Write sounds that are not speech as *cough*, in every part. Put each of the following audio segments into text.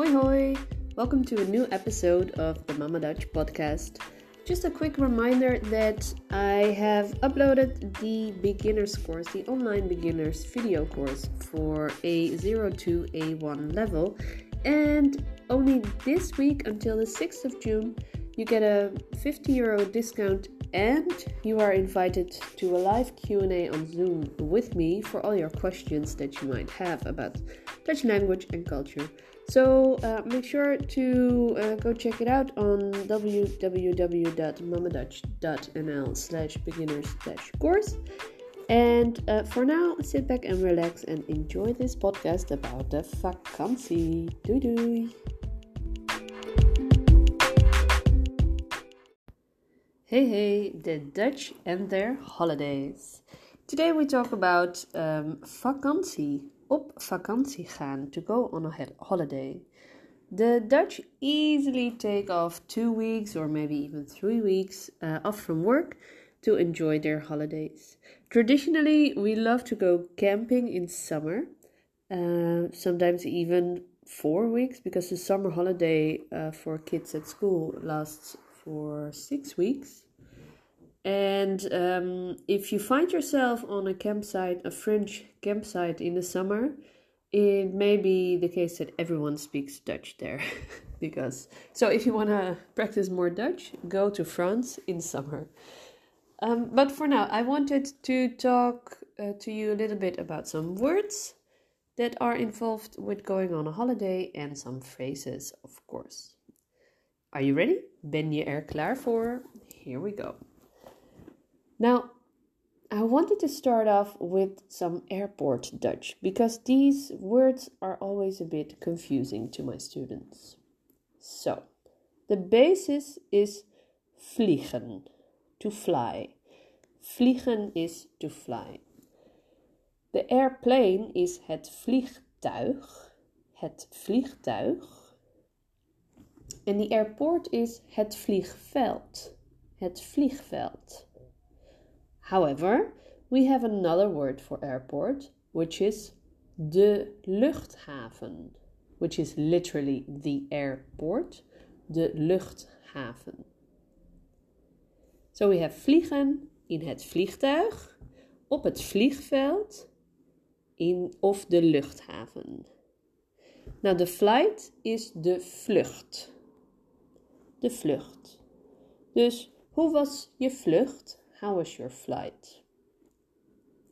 Hoi hoi! Welcome to a new episode of the Mama Dutch podcast. Just a quick reminder that I have uploaded the beginners course, the online beginners video course for a 0 to A1 level. And only this week until the 6th of June, you get a 50 euro discount and you are invited to a live Q&A on Zoom with me for all your questions that you might have about Dutch language and culture. So uh, make sure to uh, go check it out on www.mamadutch.nl slash beginners dash course. And uh, for now, sit back and relax and enjoy this podcast about the vakantie. Doei doei! Hey hey, the Dutch and their holidays. Today we talk about um, vakantie, op vakantie gaan, to go on a holiday. The Dutch easily take off two weeks or maybe even three weeks uh, off from work to enjoy their holidays. Traditionally, we love to go camping in summer, uh, sometimes even four weeks because the summer holiday uh, for kids at school lasts for six weeks. And um, if you find yourself on a campsite, a French campsite in the summer, it may be the case that everyone speaks Dutch there. *laughs* because so if you want to practice more Dutch, go to France in summer. Um, but for now, I wanted to talk uh, to you a little bit about some words that are involved with going on a holiday and some phrases, of course. Are you ready? Ben je er klaar voor? Here we go. Now, I wanted to start off with some airport Dutch because these words are always a bit confusing to my students. So, the basis is vliegen, to fly. Vliegen is to fly. The airplane is het vliegtuig, het vliegtuig. En the airport is het vliegveld, het vliegveld. However, we have another word for airport, which is de luchthaven, which is literally the airport, de luchthaven. So we have vliegen in het vliegtuig, op het vliegveld, in of de luchthaven. Now the flight is de vlucht. De vlucht. Dus hoe was je vlucht? How was your flight?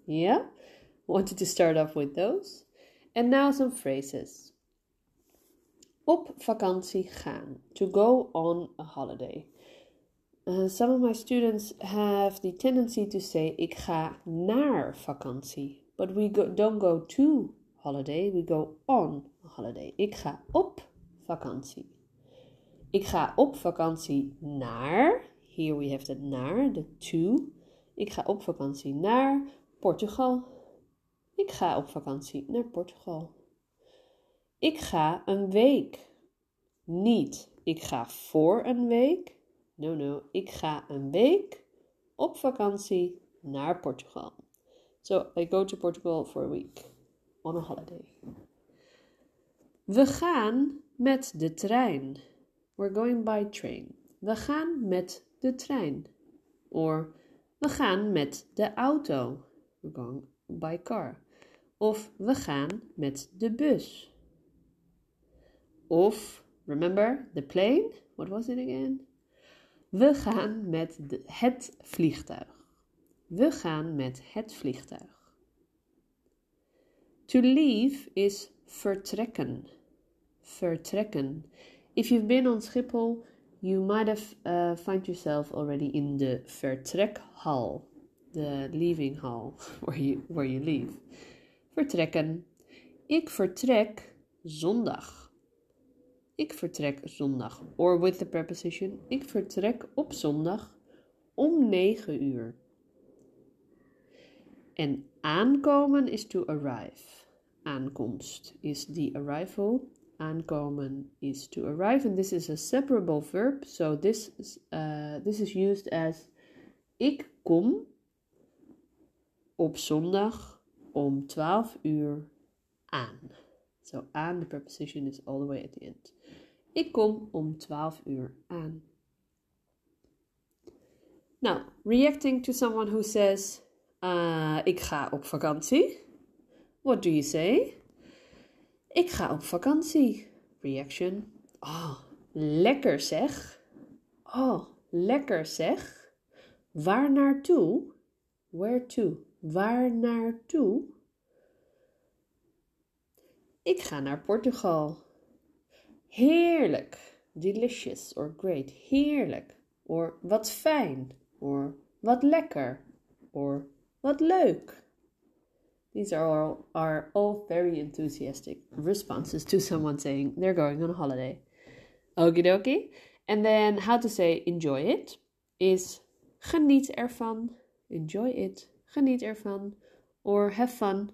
Yeah? Wanted to start off with those. And now some phrases. Op vakantie gaan. To go on a holiday. Uh, some of my students have the tendency to say ik ga naar vakantie. But we don't go to holiday, we go on holiday. Ik ga op vakantie. Ik ga op vakantie naar Here we have the naar, de to. Ik ga op vakantie naar Portugal. Ik ga op vakantie naar Portugal. Ik ga een week. Niet, ik ga voor een week. No, no, ik ga een week op vakantie naar Portugal. So I go to Portugal for a week on a holiday. We gaan met de trein. We're going by train. We gaan met de trein. Or we gaan met de auto. We're going by car. Of we gaan met de bus. Of, remember, the plane? What was it again? We gaan met het vliegtuig. We gaan met het vliegtuig. To leave is vertrekken. Vertrekken. If you've been on Schiphol, you might have uh, yourself already in the vertrekhal, the leaving hall *laughs* where you where you leave. Vertrekken. Ik vertrek zondag. Ik vertrek zondag. Or with the preposition. Ik vertrek op zondag om 9 uur. En aankomen is to arrive. Aankomst is the arrival aankomen is to arrive and this is a separable verb so this is, uh, this is used as ik kom op zondag om 12 uur aan So aan, the preposition is all the way at the end. Ik kom om 12 uur aan. Now, reacting to someone who says, uh, ik ga op vakantie. What do you say? Ik ga op vakantie. Reaction. Oh, lekker zeg. Oh, lekker zeg. Waar naartoe? Where to? Waar naartoe? Ik ga naar Portugal. Heerlijk. Delicious or great. Heerlijk. Or wat fijn. Or wat lekker. Or wat leuk. These are all, are all very enthusiastic responses to someone saying they're going on a holiday. Okie dokie. And then how to say enjoy it is geniet ervan. Enjoy it. Geniet ervan. Or have fun.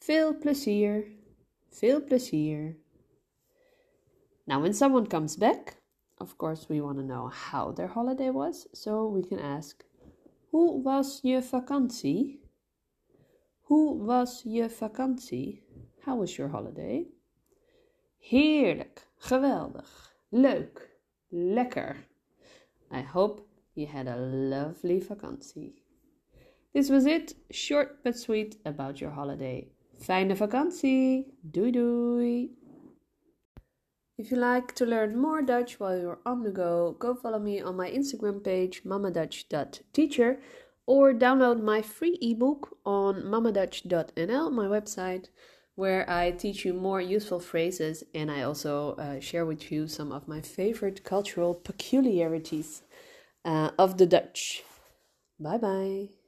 Veel plezier. Veel plezier. Now, when someone comes back, of course, we want to know how their holiday was. So we can ask, Hoe was je vakantie? Hoe was je vakantie? How was your holiday? Heerlijk, geweldig, leuk, lekker. I hope you had a lovely vakantie. This was it, short but sweet about your holiday. Fijne vakantie. Doei doei. If you like to learn more Dutch while you're on the go, go follow me on my Instagram page mamadutch.teacher or download my free ebook on mamadutch.nl, my website, where I teach you more useful phrases and I also uh, share with you some of my favorite cultural peculiarities uh, of the Dutch. Bye bye.